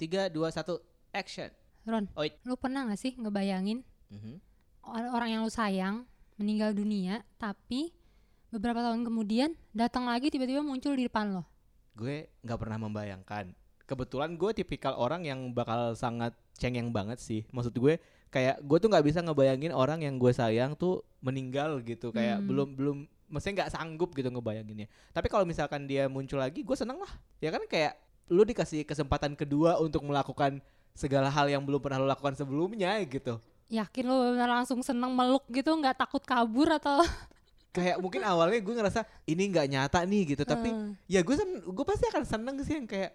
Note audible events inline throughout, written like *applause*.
tiga dua satu action Ron, Oi. lu pernah gak sih ngebayangin Mhm. or- orang yang lu sayang meninggal dunia, tapi beberapa tahun kemudian datang lagi tiba-tiba muncul di depan lo? gue nggak pernah membayangkan kebetulan gue tipikal orang yang bakal sangat cengeng banget sih maksud gue kayak gue tuh nggak bisa ngebayangin orang yang gue sayang tuh meninggal gitu kayak Hmm. belum belum maksudnya nggak sanggup gitu ngebayanginnya tapi kalau misalkan dia muncul lagi gue seneng lah ya kan kayak lu dikasih kesempatan kedua untuk melakukan segala hal yang belum pernah lu lakukan sebelumnya gitu. Yakin benar langsung seneng meluk gitu, nggak takut kabur atau? *laughs* kayak mungkin awalnya gue ngerasa ini nggak nyata nih gitu. Tapi Eh, ya gue sen gue pasti akan seneng sih yang kayak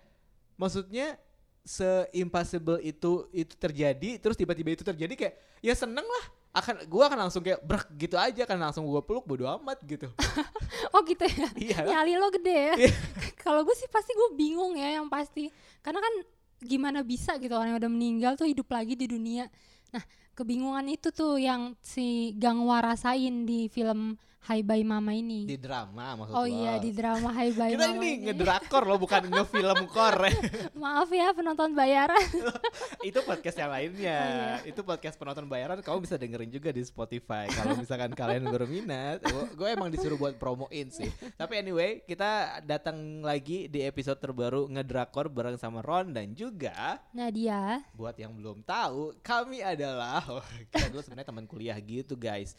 maksudnya se impossible itu itu terjadi terus tiba-tiba itu terjadi kayak ya seneng lah akan gue akan langsung kayak brek gitu aja kan langsung gue peluk bodo amat gitu *laughs* oh gitu ya? iya Nyali lo gede ya? Iya. *laughs* Kalau gue sih pasti gue bingung ya yang pasti, karena kan gimana bisa gitu orang yang udah meninggal tuh hidup lagi di dunia. Nah kebingungan itu tuh yang si Gangwa rasain di film Hai Bye Mama ini. di drama maksud Oh lo. iya di drama Hai Bye kita Mama ini ini. ngedrakor loh bukan *laughs* ngefilm kor *laughs* Maaf ya penonton bayaran. *laughs* itu podcast yang lainnya Oh, iya. itu podcast penonton bayaran kamu bisa dengerin juga di Spotify kalau misalkan kalian berminat gue emang disuruh buat promoin sih tapi anyway kita datang lagi di episode terbaru ngedrakor bareng sama Ron dan juga Nadia. buat yang belum tahu kami adalah *laughs* oh, kita dulu sebenarnya teman kuliah gitu guys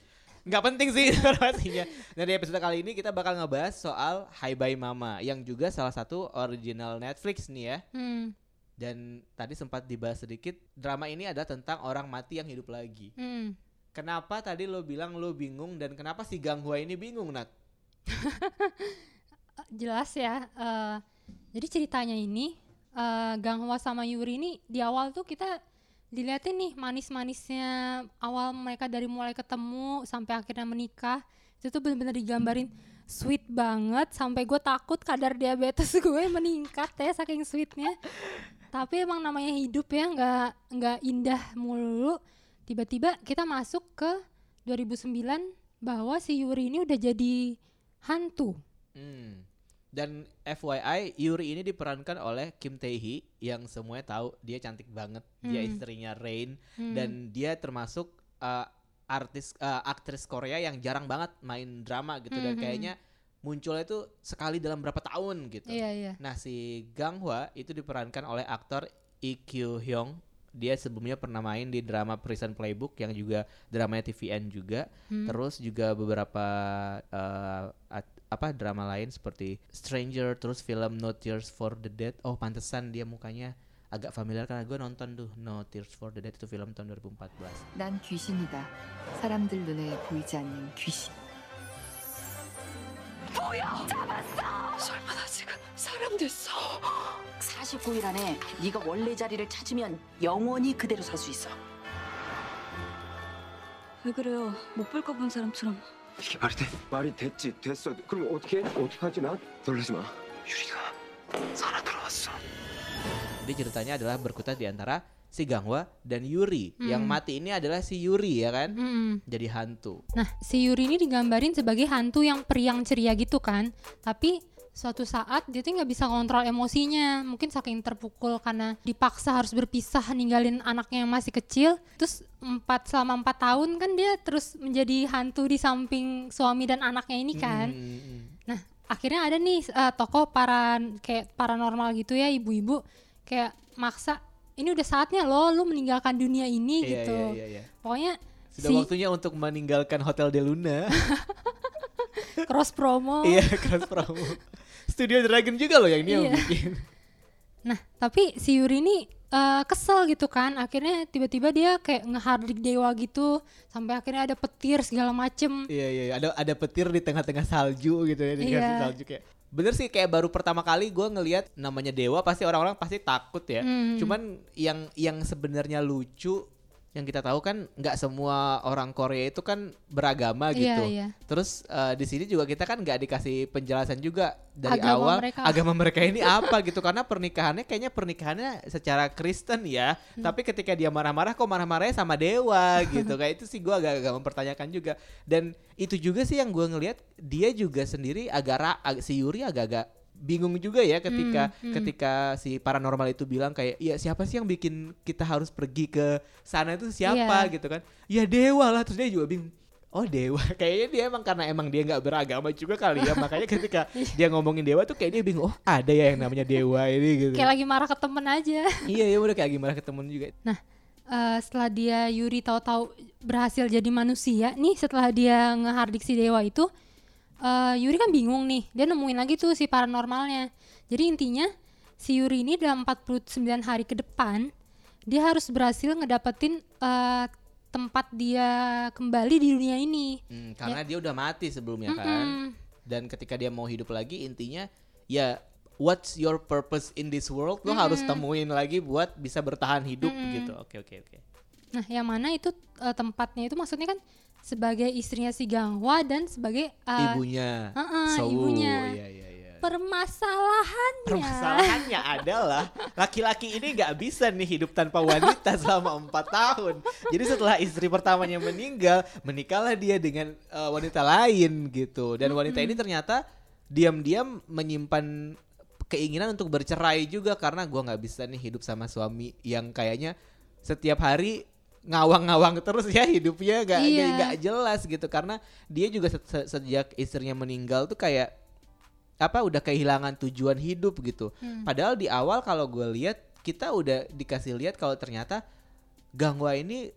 nggak penting sih *laughs* informasinya. Nah di episode kali ini kita bakal ngebahas soal Hi Bye Mama yang juga salah satu original Netflix nih ya. Hmm, Dan tadi sempat dibahas sedikit drama ini adalah tentang orang mati yang hidup lagi. hmm. Kenapa tadi lo bilang lo bingung dan kenapa si Gang Hua ini bingung Nat? *laughs* Jelas ya. eh, jadi ceritanya ini eh, Ganghwa sama Yuri ini di awal tuh kita dilihatin nih manis-manisnya awal mereka dari mulai ketemu sampai akhirnya menikah itu tuh bener-bener digambarin sweet banget sampai gue takut kadar diabetes *laughs* gue meningkat ya saking sweetnya. Tapi emang namanya hidup ya nggak nggak indah mulu tiba-tiba kita masuk ke 2009 bahwa si Yuri ini udah jadi hantu. Hmm. Dan FYI Yuri ini diperankan oleh Kim Tae Hee yang semuanya tahu dia cantik banget. Dia Hmm. istrinya Rain Hmm. dan dia termasuk uh, artis uh, aktris Korea yang jarang banget main drama gitu dan Mhm. kayaknya munculnya itu sekali dalam berapa tahun gitu. Iya iya. Nah, si Gang Hwa itu diperankan oleh aktor Lee Kyu Hyung. Dia sebelumnya pernah main di drama Prison Playbook yang juga dramanya TVN juga. Hmm. Terus juga beberapa at- apa drama lain seperti Stranger, terus film No Tears for the Dead. Oh, pantesan dia mukanya agak familiar karena gue nonton tuh No Tears for the Dead itu film tahun 2014. 난 귀신이다. 사람들 눈에 보이지 않는 귀신. 뭐야? 잡았어! 설마 나 지금 사람 됐어? 49일 안에 네가 원래 자리를 찾으면 영원히 그대로 살 수 있어. 왜 그래요? 못 볼 거 본 사람처럼 이게 말이 돼? 말이 됐지 됐어 그럼 어떻게 어떡하지 나? 놀라지 마 유리가 살아 돌아왔어 Jadi ceritanya adalah berkutat di antara si Gangwa dan Yuri. Yang Hmm. mati ini adalah si Yuri ya kan? Mm-mm. Jadi hantu. Nah, si Yuri ini digambarin sebagai hantu yang periang ceria gitu kan. Tapi suatu saat dia tuh nggak bisa kontrol emosinya. Mungkin saking terpukul karena dipaksa harus berpisah ninggalin anaknya yang masih kecil. Terus empat selama empat tahun kan dia terus menjadi hantu di samping suami dan anaknya ini kan. Hmm. Nah, akhirnya ada nih eh, tokoh para kayak paranormal gitu ya, ibu-ibu kayak maksa ini udah saatnya lo lu meninggalkan dunia ini Iya, gitu. iya, iya, iya. Pokoknya Sudah si waktunya untuk meninggalkan Hotel de Luna. *laughs* cross promo. Iya, cross promo. Studio Dragon juga loh yang dia Iya. bikin. *laughs* Nah, tapi si Yuri ini eh, kesel gitu kan. Akhirnya tiba-tiba dia kayak ngehardik dewa gitu sampai akhirnya ada petir segala macem. Iya iya iya. ada ada petir di tengah-tengah salju gitu ya di Iya. tengah salju kayak. Bener sih kayak baru pertama kali gue ngelihat namanya dewa pasti orang-orang pasti takut ya. Hmm. Cuman yang yang sebenarnya lucu yang kita tahu kan nggak semua orang Korea itu kan beragama Iya, gitu. iya. Terus eh, di sini juga kita kan nggak dikasih penjelasan juga dari Agama awal mereka. agama mereka ini apa gitu karena pernikahannya kayaknya pernikahannya secara Kristen ya. Hmm. Tapi ketika dia marah-marah kok marah-marahnya sama dewa gitu. Kayak itu sih gua agak-agak mempertanyakan juga. Dan itu juga sih yang gua ngelihat dia juga sendiri agak ra- ag- si Yuri agak-agak bingung juga ya ketika Hmm, hmm. ketika si paranormal itu bilang kayak ya siapa sih yang bikin kita harus pergi ke sana itu siapa? Iya. gitu kan. Ya dewa lah. Terus dia juga bingung oh dewa. *laughs* Kayaknya dia emang karena emang dia nggak beragama juga kali ya. Makanya ketika *laughs* dia ngomongin dewa tuh kayak dia bingung oh ada ya yang namanya dewa ini gitu. Kayak lagi marah ke temen aja. *laughs* Iya ya udah kayak gimana ketemu juga. Eh, setelah dia Yuri tahu-tahu berhasil jadi manusia nih setelah dia ngehardik si dewa itu eh, Yuri kan bingung nih dia nemuin lagi tuh si paranormalnya. Jadi intinya si Yuri ini dalam 49 hari ke depan dia harus berhasil ngedapetin eh, tempat dia kembali di dunia ini. Hmm, karena dia udah mati sebelumnya kan. Mm-mm. dan ketika dia mau hidup lagi intinya ya what's your purpose in this world? Lo harus temuin lagi buat bisa bertahan hidup gitu. Oke oke oke. Nah, yang mana itu eh, tempatnya itu? Maksudnya kan sebagai istrinya si Gangwa dan sebagai eh, ibunya Heeh, Sowu. ibunya. iya iya iya permasalahannya. Permasalahannya *laughs* adalah laki-laki ini nggak bisa nih hidup tanpa wanita *laughs* selama empat tahun. Jadi setelah istri pertamanya meninggal, menikahlah dia dengan eh, wanita lain gitu. Dan wanita ini ternyata diam-diam menyimpan keinginan untuk bercerai juga karena gua nggak bisa nih hidup sama suami yang kayaknya setiap hari ngawang-ngawang terus ya hidupnya nggak Iya. nggak jelas gitu karena dia juga se- se- sejak istrinya meninggal tuh kayak apa udah kehilangan tujuan hidup gitu. Hmm. Padahal di awal kalau gue lihat kita udah dikasih lihat kalau ternyata Gangwa ini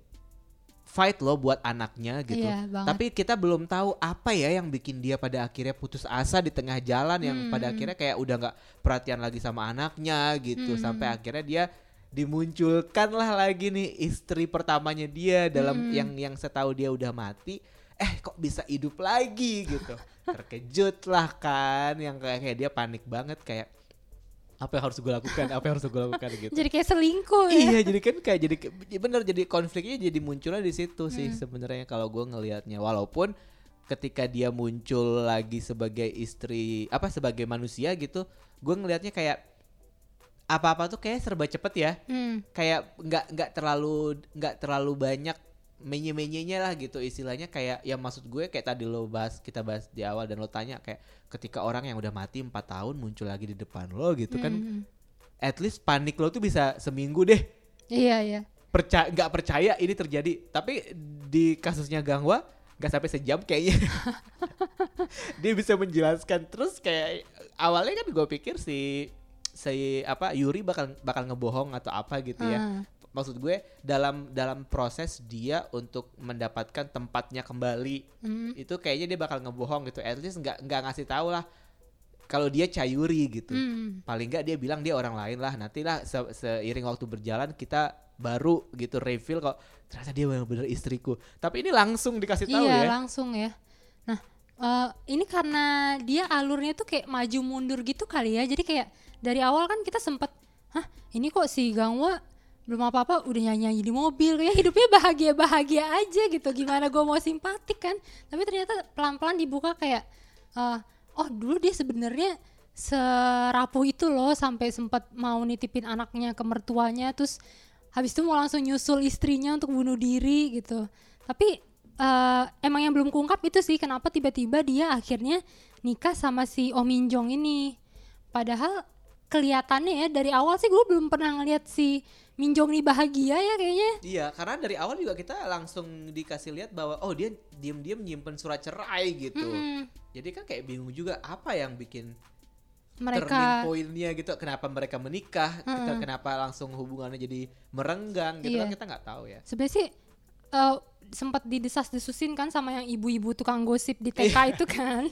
fight loh buat anaknya gitu. Iya, banget. Tapi kita belum tahu apa ya yang bikin dia pada akhirnya putus asa di tengah jalan yang pada Hmm. akhirnya kayak udah nggak perhatian lagi sama anaknya gitu Hmm. sampai akhirnya dia dimunculkan lah lagi nih istri pertamanya dia dalam Hmm. yang yang setahu dia udah mati eh kok bisa hidup lagi gitu terkejut lah kan yang kayak kayak dia panik banget kayak apa yang harus gue lakukan apa yang harus gue lakukan gitu Jadi kayak selingkuh ya. iya jadi kan kayak jadi bener jadi konfliknya jadi munculnya di situ sih Hmm. sebenarnya kalau gue ngelihatnya walaupun ketika dia muncul lagi sebagai istri apa sebagai manusia gitu gue ngelihatnya kayak apa-apa tuh kayak serba cepet ya Hmm. kayak nggak nggak terlalu nggak terlalu banyak menye-menyenya lah gitu istilahnya kayak yang maksud gue kayak tadi lo bahas kita bahas di awal dan lo tanya kayak ketika orang yang udah mati empat tahun muncul lagi di depan lo gitu kan Hmm. at least panik lo tuh bisa seminggu deh Iya, iya. percaya nggak percaya ini terjadi tapi di kasusnya Gangwa nggak sampai sejam kayaknya *laughs* dia bisa menjelaskan terus kayak awalnya kan gue pikir si si apa Yuri bakal bakal ngebohong atau apa gitu ya Ah. maksud gue dalam dalam proses dia untuk mendapatkan tempatnya kembali Hmm. itu kayaknya dia bakal ngebohong gitu at least nggak nggak ngasih tahu lah kalau dia Cayuri gitu Hmm. paling nggak dia bilang dia orang lain lah nantilah se- seiring waktu berjalan kita baru gitu reveal kok ternyata dia benar-benar istriku tapi ini langsung dikasih tahu iya, ya langsung ya. Nah, eh, ini karena dia alurnya tuh kayak maju mundur gitu kali ya. Jadi kayak dari awal kan kita sempet, hah ini kok si Gangwa belum apa-apa udah nyanyi-nyanyi di mobil. Ya hidupnya bahagia-bahagia aja gitu. Gimana gue mau simpatik kan? Tapi ternyata pelan-pelan dibuka kayak eh, oh dulu dia sebenarnya serapuh itu loh sampai sempat mau nitipin anaknya ke mertuanya terus habis itu mau langsung nyusul istrinya untuk bunuh diri gitu. Tapi eh, emang yang belum keungkap itu sih kenapa tiba-tiba dia akhirnya nikah sama si Om Min Jong ini padahal kelihatannya ya dari awal sih gue belum pernah ngeliat si Min Jong ini bahagia ya kayaknya iya karena dari awal juga kita langsung dikasih lihat bahwa oh dia diam-diam nyimpen surat cerai gitu Mm-mm. jadi kan kayak bingung juga apa yang bikin mereka pointnya gitu kenapa mereka menikah kita Mm-mm. kenapa langsung hubungannya jadi merenggang gitu Iya. kan kita nggak tahu ya sebenarnya sih eh, sempat didesas-desusin kan sama yang ibu-ibu tukang gosip di TK itu kan.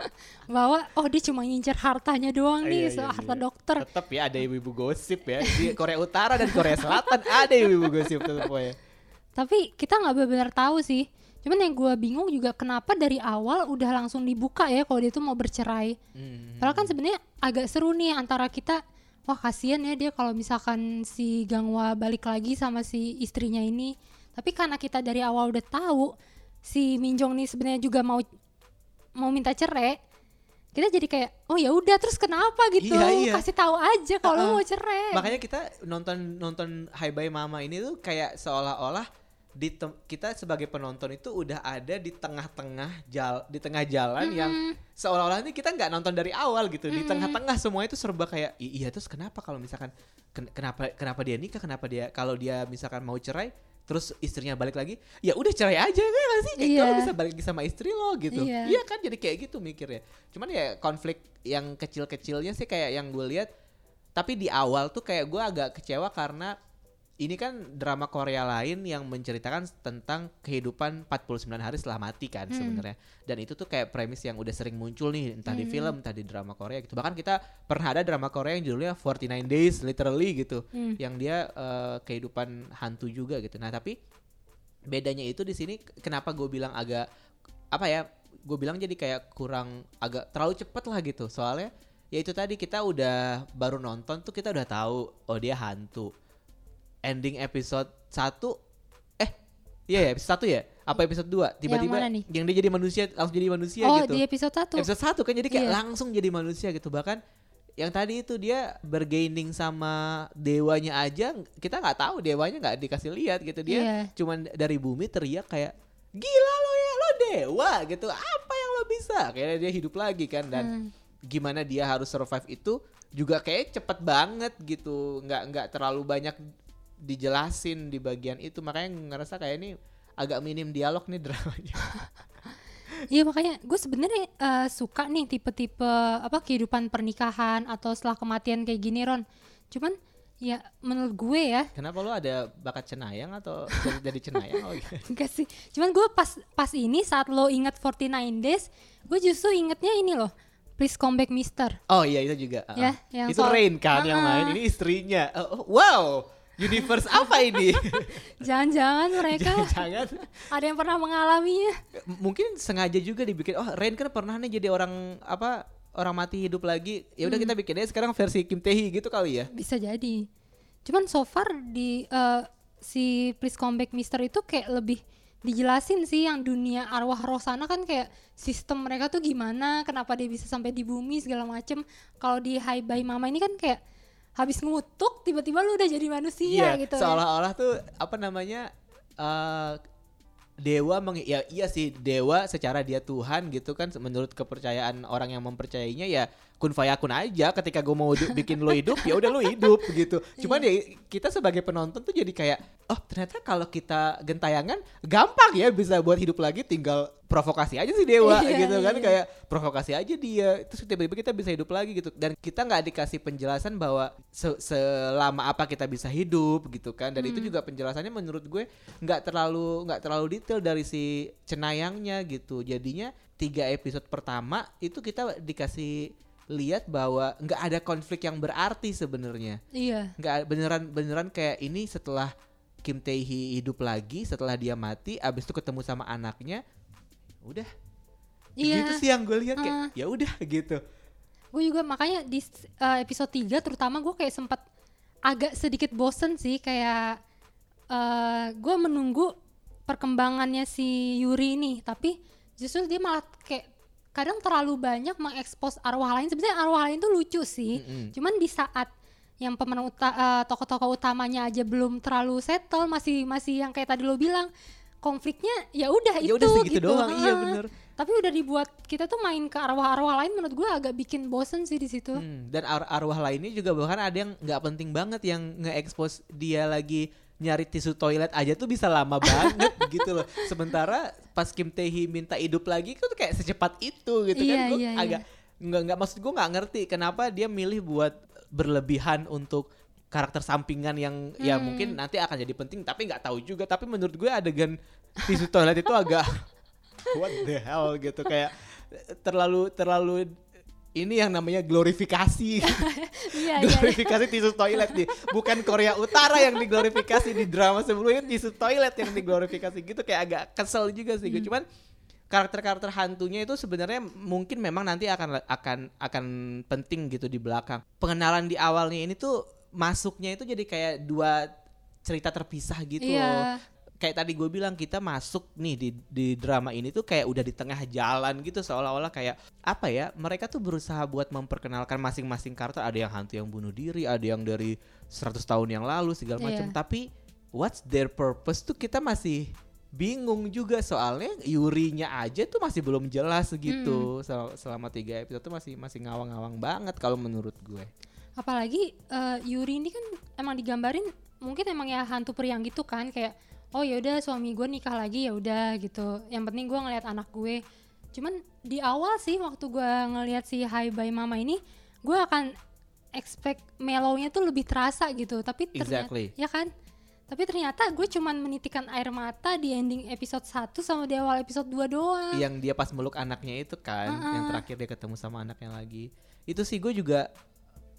*laughs* Bahwa oh dia cuma ngincer hartanya doang nih Iya, so, iya, harta iya. dokter. Tetap ya ada ibu-ibu gosip ya di Korea Utara dan Korea Selatan ada ibu-ibu gosip tetap ya tapi kita nggak benar-benar tahu sih. Cuman yang gue bingung juga kenapa dari awal udah langsung dibuka ya kalau dia tuh mau bercerai. Hmm. padahal kan sebenarnya agak seru nih antara kita wah kasihan ya dia kalau misalkan si Gangwa balik lagi sama si istrinya ini tapi karena kita dari awal udah tahu si Minjong nih sebenarnya juga mau mau minta cerai kita jadi kayak oh ya udah terus kenapa gitu? Iya, iya. kasih tahu aja kalau Uh-uh. mau cerai. Makanya kita nonton nonton Hai Bye Mama ini tuh kayak seolah-olah di kita sebagai penonton itu udah ada di tengah-tengah jal di tengah jalan yang seolah-olah ini kita nggak nonton dari awal gitu. Di tengah-tengah semua itu serba kayak "I- iya terus kenapa kalau misalkan ken- kenapa kenapa dia nikah? Kenapa dia kalau dia misalkan mau cerai terus istrinya balik lagi ya udah cerai aja kan nggak sih kayak Iya. kalau bisa balik lagi sama istri lo gitu Iya. iya kan jadi kayak gitu mikirnya cuman ya konflik yang kecil-kecilnya sih kayak yang gue lihat tapi di awal tuh kayak gue agak kecewa karena ini kan drama Korea lain yang menceritakan tentang kehidupan 49 hari setelah mati kan sebenarnya. Dan itu tuh kayak premis yang udah sering muncul nih entah di film, entah di drama Korea gitu. Bahkan kita pernah ada drama Korea yang judulnya 49 Days literally gitu. Yang dia eh, kehidupan hantu juga gitu. Nah, tapi bedanya itu di sini kenapa gue bilang agak apa ya? Gue bilang jadi kayak kurang agak terlalu cepet lah gitu. Soalnya ya itu tadi kita udah baru nonton tuh kita udah tahu oh dia hantu ending episode 1 eh iya ya episode 1 ya? Apa episode 2 tiba-tiba nih? yang dia jadi manusia langsung jadi manusia oh gitu. di episode 1 episode 1 kan jadi kayak Iya. langsung jadi manusia gitu. Bahkan yang tadi itu dia bergaining sama dewanya aja kita nggak tahu dewanya nggak dikasih lihat gitu. Dia Iya. cuman dari bumi teriak kayak gila lo ya lo dewa gitu. Apa yang lo bisa? Kayak dia hidup lagi kan dan Hmm. gimana dia harus survive itu juga kayak cepet banget gitu. Nggak nggak terlalu banyak dijelasin di bagian itu makanya ngerasa kayak ini agak minim dialog nih dramanya *laughs* Iya makanya gue sebenarnya eh, suka nih tipe-tipe apa kehidupan pernikahan atau setelah kematian kayak gini Ron. Cuman ya menurut gue ya kenapa lo ada bakat cenayang atau jadi, jadi cenayang oh, gitu. *laughs* enggak sih. Cuman gue pas pas ini saat lo inget 49 days, gue justru ingetnya ini loh. Please come back Mister. oh iya itu juga uh-uh. Ya, yang itu soal- Rain kan yang Uh-uh. main ini istrinya oh, wow universe apa ini *laughs* Jangan-jangan mereka jangan ada yang pernah mengalaminya. mungkin sengaja juga dibikin oh Rain kan pernah nih jadi orang apa orang mati hidup lagi ya udah kita bikin aja sekarang versi Kim Tae Hee gitu kali ya Bisa jadi. Cuman so far di eh, si Please Come Back Mister itu kayak lebih dijelasin sih yang dunia arwah roh sana kan kayak sistem mereka tuh gimana, kenapa dia bisa sampai di bumi segala macem. Kalau di Hai Bye Mama ini kan kayak habis ngutuk tiba-tiba lu udah jadi manusia gitu. ya. Seolah-olah tuh apa namanya eh dewa meng ya iya sih dewa secara dia Tuhan gitu kan menurut kepercayaan orang yang mempercayainya ya kun fayakun aja ketika gue mau bikin lo hidup ya udah lo hidup gitu. Cuman ya kita sebagai penonton tuh jadi kayak oh ternyata kalau kita gentayangan gampang ya bisa buat hidup lagi tinggal provokasi aja sih dewa Iya, gitu kan. iya. kayak provokasi aja dia terus tiba-tiba kita bisa hidup lagi gitu. Dan kita nggak dikasih penjelasan bahwa se- selama apa kita bisa hidup gitu kan. Dan itu juga penjelasannya menurut gue nggak terlalu nggak terlalu detail dari si cenayangnya gitu. Jadinya tiga episode pertama itu kita dikasih lihat bahwa nggak ada konflik yang berarti sebenarnya Iya. nggak beneran beneran kayak ini setelah Kim Tae Hee hidup lagi setelah dia mati abis itu ketemu sama anaknya udah Iya. gitu sih yang gue lihat kayak Ah. ya udah gitu Gue juga makanya di uh, episode 3 terutama gue kayak sempat agak sedikit bosen sih kayak uh, gue menunggu perkembangannya si Yuri ini tapi justru dia malah kayak kadang terlalu banyak mengekspos arwah lain sebenarnya arwah lain tuh lucu sih Mm-mm. cuman di saat yang pemeran uta- uh, tokoh-tokoh utamanya aja belum terlalu settle masih masih yang kayak tadi lo bilang konfliknya ya udah ya itu udah gitu. doang iya bener Tapi udah dibuat kita tuh main ke arwah-arwah lain menurut gue agak bikin bosen sih di situ. Hmm, dan ar- arwah lainnya juga bahkan ada yang nggak penting banget yang nge-expose dia lagi nyari tisu toilet aja tuh bisa lama banget *laughs* gitu loh. Sementara pas Kim Tae Hee minta hidup lagi itu kayak secepat itu gitu kan. Iya, Gue iya, iya. agak nggak nggak maksud gue nggak ngerti kenapa dia milih buat berlebihan untuk karakter sampingan yang ya Hmm. mungkin nanti akan jadi penting tapi nggak tahu juga tapi menurut gue adegan tisu toilet itu agak *laughs* what the hell gitu kayak terlalu terlalu ini yang namanya glorifikasi. *laughs* Iya, iya. glorifikasi tisu toilet nih. Bukan Korea Utara yang diglorifikasi di drama sebelumnya tisu toilet yang diglorifikasi gitu. Kayak agak kesel juga sih gue. Cuman karakter-karakter hantunya itu sebenarnya mungkin memang nanti akan akan akan penting gitu di belakang. Pengenalan di awalnya ini tuh masuknya itu jadi kayak dua cerita terpisah gitu Iya. loh kayak tadi gue bilang kita masuk nih di di drama ini tuh kayak udah di tengah jalan gitu seolah-olah kayak apa ya mereka tuh berusaha buat memperkenalkan masing-masing karakter. Ada yang hantu yang bunuh diri ada yang dari 100 tahun yang lalu segala macam Iya. tapi what's their purpose tuh kita masih bingung juga. Soalnya Yurinya aja tuh masih belum jelas gitu. Sel- selama tiga episode tuh masih masih ngawang-ngawang banget kalau menurut gue. Apalagi eh, Yuri ini kan emang digambarin mungkin emang ya hantu periang gitu kan. Kayak oh ya udah suami gue nikah lagi ya udah gitu. Yang penting gue ngeliat anak gue. Cuman di awal sih waktu gue ngeliat si Hi Bye Mama ini gue akan expect mellownya tuh lebih terasa gitu. Tapi ternyata Exactly. ya kan? Tapi ternyata gue cuman menitikan air mata di ending episode 1 sama di awal episode 2 doang. Yang dia pas meluk anaknya itu kan yang terakhir dia ketemu sama anaknya lagi. Itu sih gue juga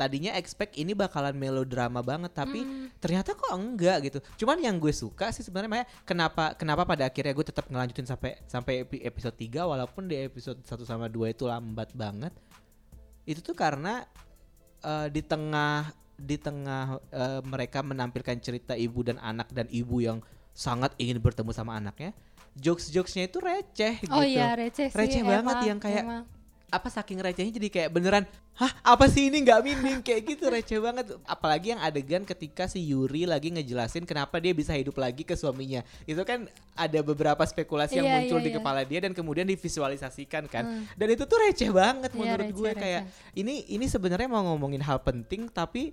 tadinya expect ini bakalan melodrama banget tapi ternyata kok enggak gitu. Cuman yang gue suka sih sebenarnya Maya, kenapa kenapa pada akhirnya gue tetap ngelanjutin sampai sampai epi- episode 3 walaupun di episode 1 sama 2 itu lambat banget itu tuh karena eh, di tengah di tengah eh, mereka menampilkan cerita ibu dan anak dan ibu yang sangat ingin bertemu sama anaknya jokes-jokesnya itu receh oh gitu. iya receh sih Receh banget emang, yang kayak emang. Apa saking recehnya jadi kayak beneran hah apa sih ini? Nggak mining kayak gitu receh banget. Apalagi yang adegan ketika si Yuri lagi ngejelasin kenapa dia bisa hidup lagi ke suaminya. Itu kan ada beberapa spekulasi yang Iya, muncul iya, di iya. kepala dia dan kemudian divisualisasikan kan. Dan itu tuh receh banget Iya, menurut receh, gue kayak receh. ini ini sebenarnya mau ngomongin hal penting tapi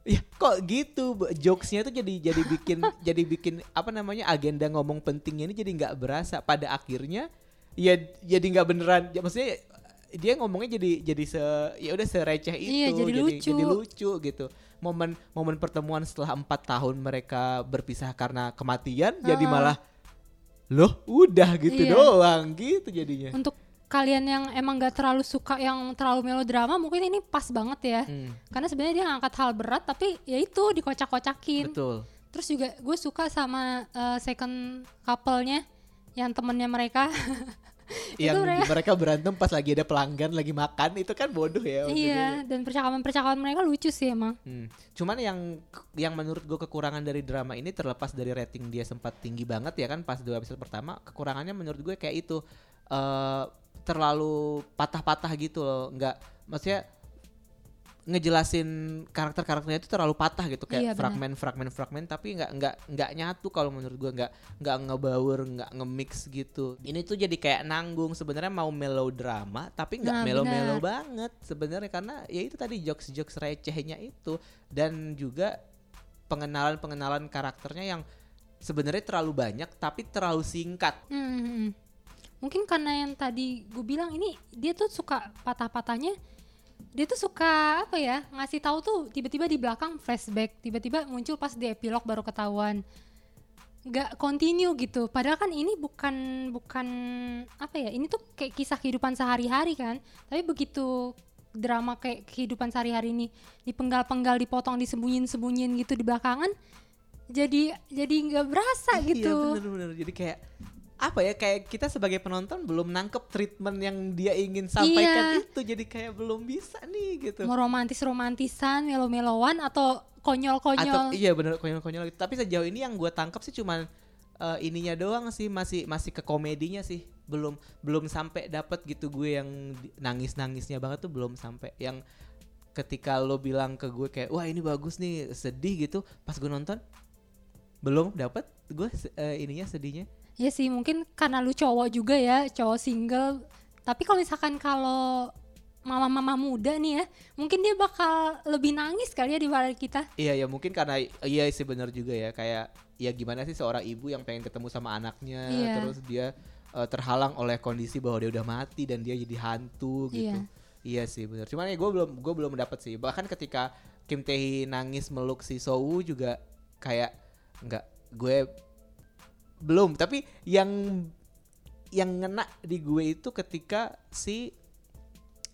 ya kok gitu? Jokesnya tuh jadi jadi bikin *laughs* jadi bikin apa namanya agenda ngomong pentingnya ini jadi nggak berasa. Pada akhirnya ya jadi nggak beneran. Ya, maksudnya dia ngomongnya jadi jadi se ya udah sereceh itu Iya, jadi lucu. jadi lucu gitu. Momen momen pertemuan setelah empat tahun mereka berpisah karena kematian jadi Ah. malah loh udah gitu Iya. doang gitu jadinya. Untuk kalian yang emang gak terlalu suka yang terlalu melodrama mungkin ini pas banget ya. Hmm, karena sebenarnya dia ngangkat hal berat tapi ya itu dikocak-kocakin. Betul. Terus juga gue suka sama eh, second couple-nya yang temennya mereka *laughs* yang mereka- mereka berantem pas lagi ada pelanggan lagi makan itu kan bodoh ya iya dan percakapan-percakapan mereka lucu sih emang Hmm. Cuman yang yang menurut gue kekurangan dari drama ini terlepas dari rating dia sempat tinggi banget ya kan pas dua episode pertama, kekurangannya menurut gue kayak itu eh terlalu patah-patah gitu loh, nggak maksudnya ngejelasin karakter-karakternya itu terlalu patah gitu Iya, kayak benar. fragmen-fragmen-fragmen tapi nggak nggak nggak nyatu kalau menurut gue nggak nggak ngebaur nggak nge-mix gitu ini tuh jadi kayak nanggung sebenarnya mau melodrama tapi nggak Nah, melo-melo banget sebenarnya karena ya itu tadi jokes-jokes recehnya itu dan juga pengenalan-pengenalan karakternya yang sebenarnya terlalu banyak tapi terlalu singkat. Hmm, hmm, hmm. mungkin karena yang tadi gue bilang ini dia tuh suka patah-patahnya dia tuh suka apa ya ngasih tahu tuh tiba-tiba di belakang flashback tiba-tiba muncul pas di epilog baru ketahuan. Nggak continue gitu. Padahal kan ini bukan bukan apa ya ini tuh kayak kisah kehidupan sehari-hari kan. Tapi begitu drama kayak kehidupan sehari-hari ini dipenggal-penggal dipotong disembunyiin-sembunyiin gitu di belakangan jadi jadi nggak berasa gitu. Iya bener-bener. Jadi kayak apa ya kayak kita sebagai penonton belum nangkep treatment yang dia ingin sampaikan Iya. itu jadi kayak belum bisa nih gitu. mau romantis romantisan melo melowan atau konyol Atau konyol iya bener konyol-konyol gitu. Tapi sejauh ini yang gue tangkap sih cuman eh, ininya doang sih masih masih ke komedinya sih. Belum belum sampai dapat gitu gue yang di- nangis-nangisnya banget tuh belum sampai yang ketika lo bilang ke gue kayak wah ini bagus nih sedih gitu pas gue nonton belum dapat gue eh, ininya sedihnya ya sih mungkin karena lu cowok juga ya cowok single tapi kalau misalkan kalau mama-mama muda nih ya mungkin dia bakal lebih nangis kali ya dibanding kita Iya ya mungkin karena iya sih benar juga ya kayak ya gimana sih seorang ibu yang pengen ketemu sama anaknya Iya. terus dia eh, terhalang oleh kondisi bahwa dia udah mati dan dia jadi hantu gitu. Iya. Iya sih benar. Cuman ya gue belum gue belum dapat sih. Bahkan ketika Kim Tae Hee nangis meluk si Soo juga kayak nggak gue belum tapi yang yang ngena di gue itu ketika si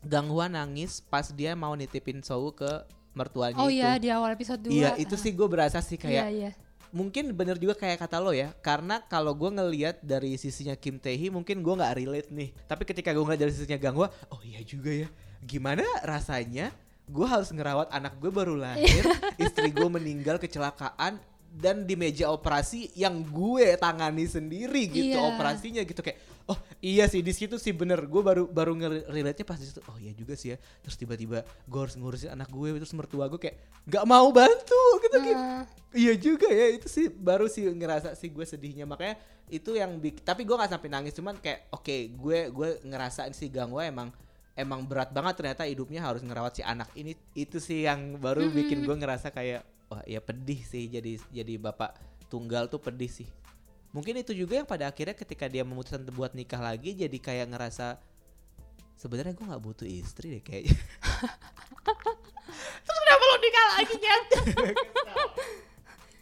Gang Hwa nangis pas dia mau nitipin Soo ke mertuanya oh itu. iya di awal episode 2 Iya itu sih gue berasa sih iya kayak iya mungkin bener juga kayak kata lo ya karena kalau gue ngelihat dari sisinya Kim Tae Hee mungkin gue nggak relate nih. Tapi ketika gue ngeliat dari sisinya Gang Hwa oh iya juga ya. Gimana rasanya gue harus ngerawat anak gue baru lahir istri gue meninggal kecelakaan dan di meja operasi yang gue tangani sendiri gitu Iya. operasinya gitu kayak Oh iya sih di situ sih bener. Gue baru baru nge-relate pas di situ oh iya juga sih ya. Terus tiba-tiba gue harus ngurusin anak gue terus mertua gue kayak nggak mau bantu gitu kayak Eh, iya juga ya itu sih baru sih ngerasa sih gue sedihnya. Makanya itu yang tapi gue nggak sampai nangis cuman kayak oke gue gue ngerasain sih gangwa emang emang berat banget ternyata hidupnya harus ngerawat si anak ini. Itu sih yang baru bikin gue ngerasa kayak wah ya pedih sih jadi jadi bapak tunggal tuh pedih sih mungkin itu juga yang pada akhirnya ketika dia memutuskan buat nikah lagi jadi kayak ngerasa sebenarnya gue nggak butuh istri deh kayaknya *laughs* terus kenapa lo nikah lagi Nyet? *laughs*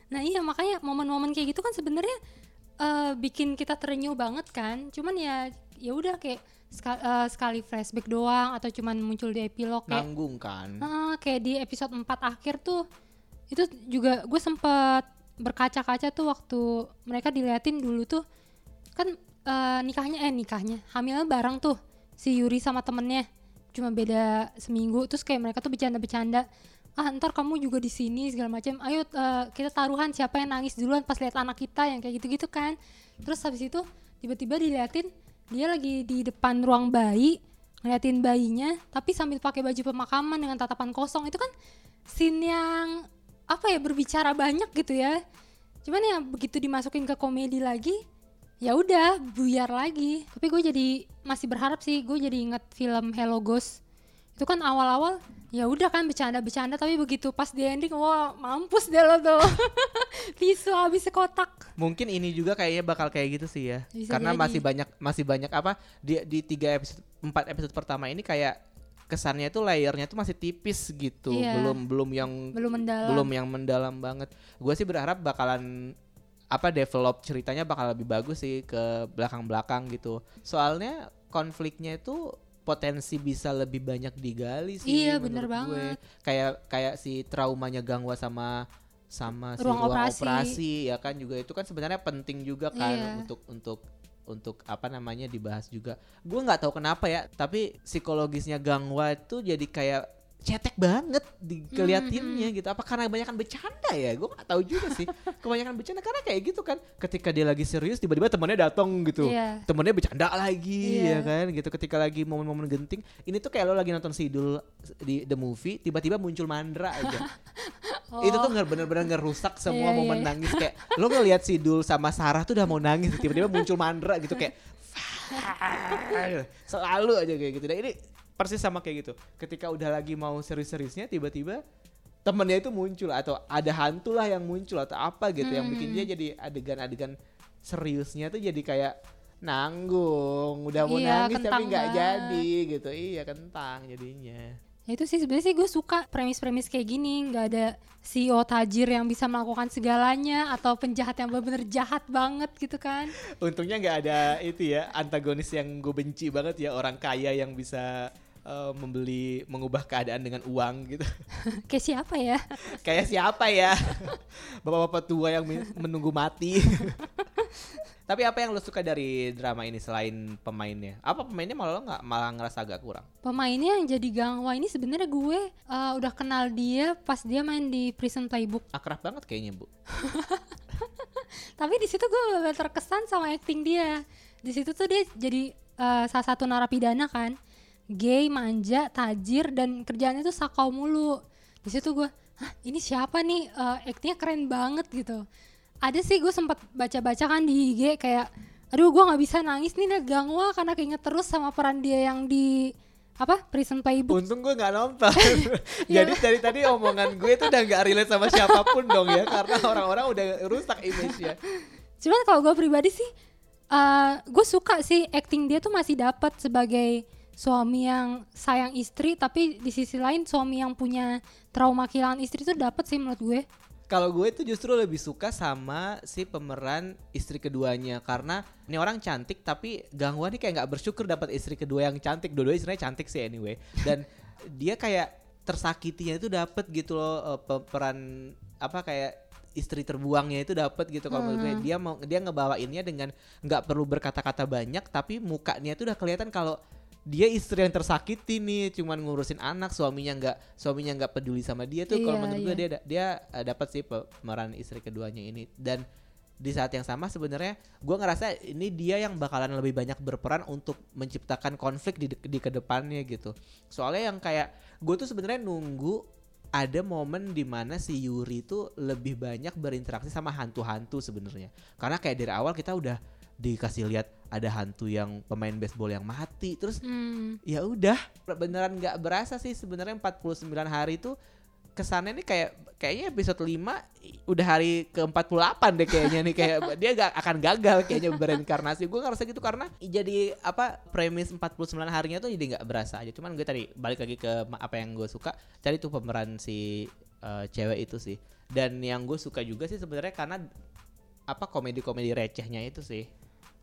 Nah iya makanya momen-momen kayak gitu kan sebenarnya eh, bikin kita terenyuh banget kan. Cuman ya ya udah kayak ska- eh, sekali flashback doang atau cuman muncul di epilog kayak nanggung kan Ah, kayak di episode 4 akhir tuh itu juga gue sempet berkaca-kaca tuh waktu mereka diliatin dulu tuh kan eh, nikahnya eh nikahnya hamilnya bareng tuh si Yuri sama temennya. Cuma beda seminggu terus kayak mereka tuh bercanda-bercanda. Ah ntar kamu juga di sini segala macam ayo eh, kita taruhan siapa yang nangis duluan pas lihat anak kita yang kayak gitu-gitu kan. Terus habis itu tiba-tiba diliatin dia lagi di depan ruang bayi ngeliatin bayinya tapi sambil pakai baju pemakaman dengan tatapan kosong. Itu kan scene yang apa ya berbicara banyak gitu ya. Cuman ya begitu dimasukin ke komedi lagi ya udah buyar lagi. Tapi gue jadi masih berharap sih gue jadi inget film Hello Ghost. Itu kan awal-awal ya udah kan bercanda-bercanda. Tapi begitu pas di ending wah mampus deh lo tuh. *laughs* Visual habis sekotak. Mungkin ini juga kayaknya bakal kayak gitu sih ya. Bisa karena jadi. masih banyak masih banyak apa di di tiga episode empat episode pertama ini kayak kesannya itu layernya tuh masih tipis gitu Iya. belum belum yang belum mendalam belum yang mendalam banget gue sih berharap bakalan apa develop ceritanya bakal lebih bagus sih ke belakang-belakang gitu soalnya konfliknya itu potensi bisa lebih banyak digali sih Iya, bener gue. banget. kayak kayak si traumanya Gangwa sama sama si Ruang ruang, operasi. operasi. ya kan juga itu kan sebenarnya penting juga kan Iya. untuk untuk untuk apa namanya dibahas juga. Gue nggak tahu kenapa ya tapi psikologisnya Gangwa itu jadi kayak cetek banget dikeliatinnya gitu. Apa karena kebanyakan bercanda ya? Gue nggak tahu juga sih. *laughs* Kebanyakan bercanda karena kayak gitu kan. Ketika dia lagi serius tiba-tiba temennya datang gitu. Iya. temennya bercanda lagi Iya. ya kan? Gitu. Ketika lagi momen-momen genting ini tuh kayak lo lagi nonton sidul di the movie tiba-tiba muncul mandra aja. *laughs* Itu tuh nggak bener-bener ngerusak semua Iya, momen iya. nangis. Kayak lo ngeliat sidul sama Sarah tuh udah mau nangis tiba-tiba muncul mandra gitu. Kayak *laughs* selalu aja kayak gitu. Dan ini persis sama kayak gitu. Ketika udah lagi mau serius-seriusnya tiba-tiba temennya itu muncul atau ada hantu lah yang muncul atau apa gitu yang bikin dia jadi adegan-adegan seriusnya tuh jadi kayak nanggung. Udah mau Iya, nangis tapi nggak jadi gitu. Iya kentang jadinya. Ya itu sih sebenarnya sih gue suka premis-premis kayak gini. Nggak ada CEO tajir yang bisa melakukan segalanya atau penjahat yang benar-benar jahat banget gitu kan. Untungnya nggak ada itu ya antagonis yang gue benci banget ya orang kaya yang bisa eh, membeli mengubah keadaan dengan uang gitu. *laughs* kayak siapa ya *laughs* Kayak siapa ya? *laughs* Bapak-bapak tua yang men- menunggu mati. Tapi apa yang lo suka dari drama ini selain pemainnya? Apa pemainnya malah lo nggak malah ngerasa agak kurang? pemainnya yang jadi gangwa ini sebenarnya gue eh, udah kenal dia pas dia main di Prison Playbook Akrab banget kayaknya bu. tapi di situ gue terkesan sama acting dia di situ tuh dia jadi eh, salah satu narapidana kan gay manja tajir dan kerjaannya tuh sakau mulu. Di situ gue Hah, ini siapa nih? Eh, actingnya keren banget gitu. Ada sih gue sempat baca-baca kan di IG kayak aduh gue nggak bisa nangis nih Gangwa karena keinget terus sama peran dia yang di apa Prison Playbook. Untung gue nggak nonton. *laughs* Jadi dari tadi omongan gue tuh udah nggak relate sama siapa pun dong ya, karena orang-orang udah rusak image-nya. Cuman kalau gue pribadi sih, uh, gue suka sih acting dia tuh masih dapat sebagai suami yang sayang istri, tapi di sisi lain suami yang punya trauma kehilangan istri tuh dapat sih menurut gue. Kalau gue tuh justru lebih suka sama si pemeran istri keduanya karena ini orang cantik tapi Gangwa nih kayak nggak bersyukur dapat istri kedua yang cantik. Dua-duanya sebenarnya cantik sih anyway. Dan *laughs* dia kayak tersakitinya itu dapat gitu loh eh, pe- peran apa kayak istri terbuangnya itu dapat gitu kalau menurut gue dia mau dia ngebawainnya dengan nggak perlu berkata-kata banyak tapi mukanya tuh udah kelihatan kalau dia istri yang tersakiti nih cuman ngurusin anak suaminya nggak suaminya nggak peduli sama dia tuh. Kalau Iya, menurut gue iya. dia dia eh, dapat sih pe- pemeran istri keduanya ini. Dan di saat yang sama sebenarnya gue ngerasa ini dia yang bakalan lebih banyak berperan untuk menciptakan konflik di di ke depannya gitu. Soalnya yang kayak gue tuh sebenarnya nunggu ada momen di mana si Yuri tuh lebih banyak berinteraksi sama hantu-hantu sebenarnya. Karena kayak dari awal kita udah dikasih lihat ada hantu yang pemain baseball yang mati terus Hmm. ya udah. Beneran nggak berasa sih sebenarnya 49 hari itu kesannya nih kayak kayaknya episode 5 i- udah hari ke-48 deh kayaknya nih kayak *laughs* dia gak akan gagal kayaknya bereinkarnasi gue ngerasa gitu karena jadi apa premis 49 harinya tuh jadi nggak berasa aja. Cuman gue tadi balik lagi ke apa yang gue suka tadi tuh pemeran si eh, cewek itu sih. Dan yang gue suka juga sih sebenarnya karena apa komedi-komedi recehnya itu sih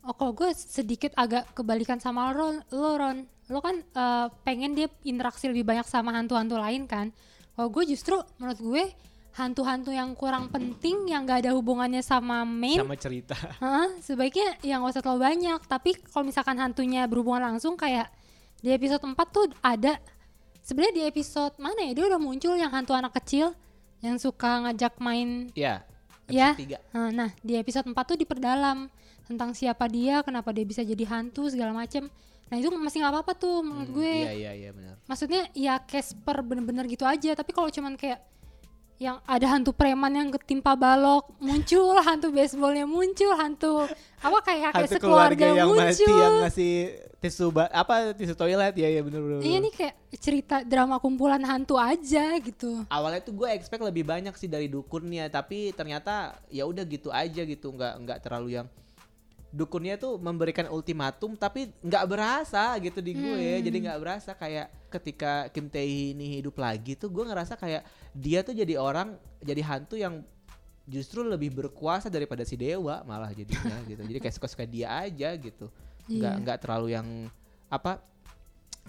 Oh kalau gue sedikit agak kebalikan sama lo, lo Ron. Lo kan eh, pengen dia interaksi lebih banyak sama hantu-hantu lain kan. Kalau gue justru menurut gue hantu-hantu yang kurang penting yang gak ada hubungannya sama main sama cerita *laughs* Hah, sebaiknya yang gak usah terlalu banyak. Tapi kalau misalkan hantunya berhubungan langsung kayak di episode 4 tuh ada sebenarnya di episode mana ya dia udah muncul yang hantu anak kecil yang suka ngajak main ya Ya. tiga. Nah, nah, di episode 4 tuh diperdalam tentang siapa dia, kenapa dia bisa jadi hantu segala macem. Nah, itu masih nggak apa-apa tuh menurut Hmm, gue. iya iya iya benar Maksudnya ya Casper bener-bener gitu aja, tapi kalau cuman kayak yang ada hantu preman yang ketimpa balok muncul, hantu baseballnya muncul, hantu apa kayak kayak hantu sekeluarga keluarga yang muncul. mati yang ngasih tisu ba- apa tisu toilet ya ya bener bener. Iya nih kayak cerita drama kumpulan hantu aja gitu. Awalnya tuh gue expect lebih banyak sih dari dukunnya tapi ternyata ya udah gitu aja gitu nggak nggak terlalu yang dukunnya tuh memberikan ultimatum tapi nggak berasa gitu di gue Hmm. jadi nggak berasa kayak ketika Kim Tae ini hidup lagi tuh gue ngerasa kayak dia tuh jadi orang jadi hantu yang justru lebih berkuasa daripada si dewa malah jadinya *laughs* gitu jadi kayak suka-suka dia aja gitu nggak Iya. nggak terlalu yang apa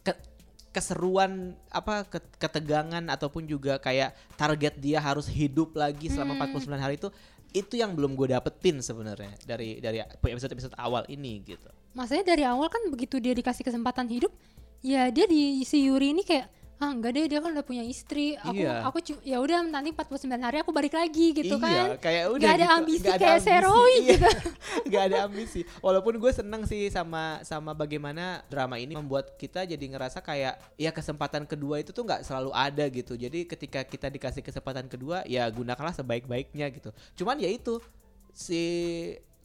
ke- keseruan apa ke- ketegangan ataupun juga kayak target dia harus hidup lagi selama Hmm. 49 hari itu itu yang belum gue dapetin sebenarnya dari dari episode episode awal ini gitu. Maksudnya dari awal kan begitu dia dikasih kesempatan hidup, ya dia di si Yuri ini kayak ah enggak deh dia kan udah punya istri. Aku Iya. aku ya udah nanti 49 hari aku balik lagi gitu iya, kan. kayak udah Nggak ada gitu, ambisi nggak ada kayak Serowi iya. gitu. *laughs* nggak ada ambisi walaupun gue seneng sih sama sama bagaimana drama ini membuat kita jadi ngerasa kayak ya kesempatan kedua itu tuh nggak selalu ada gitu jadi ketika kita dikasih kesempatan kedua ya gunakanlah sebaik-baiknya gitu cuman ya itu si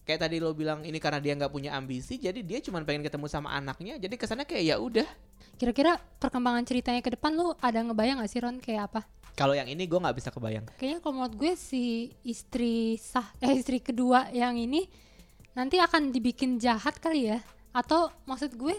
kayak tadi lo bilang ini karena dia nggak punya ambisi jadi dia cuman pengen ketemu sama anaknya jadi kesannya kayak ya udah. Kira-kira perkembangan ceritanya ke depan lu ada ngebayang gak sih Ron? Kayak apa? kalau yang ini gue nggak bisa kebayang. Kayaknya kalau menurut gue si istri sah eh istri kedua yang ini nanti akan dibikin jahat kali ya. Atau maksud gue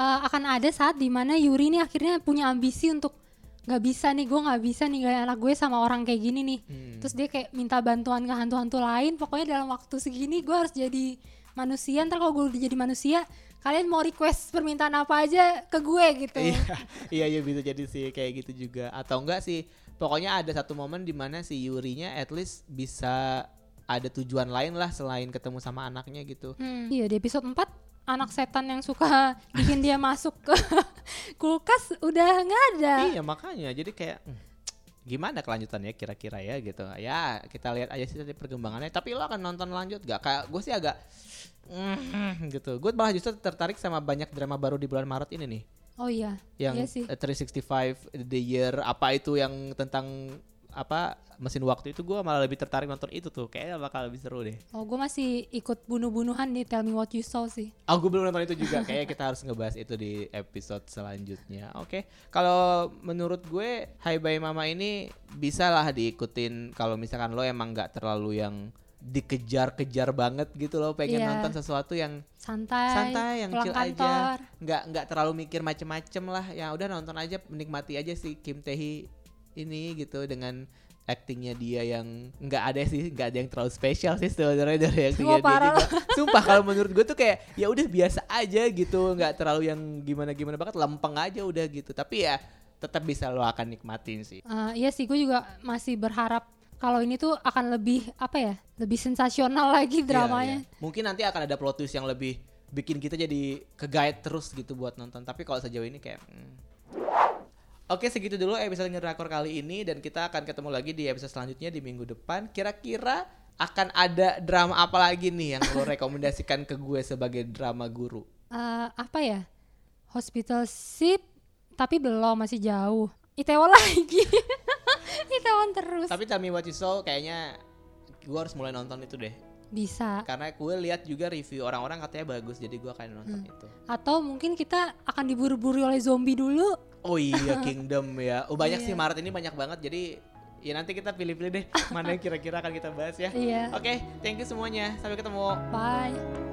eh, akan ada saat di mana Yuri ini akhirnya punya ambisi untuk nggak bisa nih gue nggak bisa nih gaya anak gue sama orang kayak gini nih Hmm. terus dia kayak minta bantuan ke hantu-hantu lain pokoknya dalam waktu segini gue harus jadi manusia ntar kalau gue udah jadi manusia kalian mau request permintaan apa aja ke gue gitu Iya, *laughs* iya iya bisa jadi sih kayak gitu juga atau enggak sih pokoknya ada satu momen di mana si Yurinya at least bisa ada tujuan lain lah selain ketemu sama anaknya gitu. Hmm. Iya di episode 4 anak setan yang suka *laughs* bikin dia masuk ke *laughs* kulkas udah nggak ada. Iya makanya jadi kayak hmm, gimana kelanjutannya kira-kira ya gitu. Ya kita lihat aja sih tadi perkembangannya. Tapi lo akan nonton lanjut gak? Kayak gue sih agak mm, gitu. Gue malah justru tertarik sama banyak drama baru di bulan Maret ini nih. Oh iya. yang Iya sih. eh, 365 the year apa itu yang tentang apa mesin waktu itu gue malah lebih tertarik nonton itu tuh kayaknya bakal lebih seru deh. Oh gue masih ikut bunuh-bunuhan di Tell Me What You Saw sih. Oh gue belum nonton itu juga *laughs* kayaknya kita harus ngebahas itu di episode selanjutnya. Oke kalau menurut gue Hai Bye Mama ini bisa lah diikutin kalau misalkan lo emang nggak terlalu yang dikejar-kejar banget gitu loh pengen Iya. nonton sesuatu yang Santai. santai yang chill kantor. aja nggak nggak terlalu mikir macem-macem lah ya udah nonton aja menikmati aja si Kim Tae Hee ini gitu dengan actingnya dia yang nggak ada sih nggak ada yang terlalu spesial sih sebenarnya dari actingnya Wah, dia juga. sumpah kalau *laughs* menurut gue tuh kayak ya udah biasa aja gitu nggak terlalu yang gimana gimana banget lempeng aja udah gitu tapi ya tetap bisa lo akan nikmatin sih Eh, iya sih gue juga masih berharap kalau ini tuh akan lebih apa ya lebih sensasional lagi dramanya. Iya, iya. Mungkin nanti akan ada plot twist yang lebih bikin kita jadi ke-guide terus gitu buat nonton. Tapi kalau sejauh ini kayak hmm. Oke segitu dulu episode ngerakor kali ini dan kita akan ketemu lagi di episode selanjutnya di minggu depan. Kira-kira akan ada drama apa lagi nih yang lo rekomendasikan ke gue sebagai drama guru? Eh, apa ya? Hospital Ship tapi belum masih jauh. Itaewon lagi. *laughs* Itaewon terus. Tapi Tell Me What You Saw kayaknya gue harus mulai nonton itu deh. Bisa. Karena gue lihat juga review orang-orang katanya bagus, jadi gue akan nonton Hmm. itu. Atau mungkin kita akan diburu-buru oleh zombie dulu. Oh iya *laughs* Kingdom ya. Oh banyak sih Iya. Maret ini banyak banget. Jadi ya nanti kita pilih-pilih deh *laughs* mana yang kira-kira akan kita bahas ya. Iya. Oke, thank you semuanya. Sampai ketemu. Bye.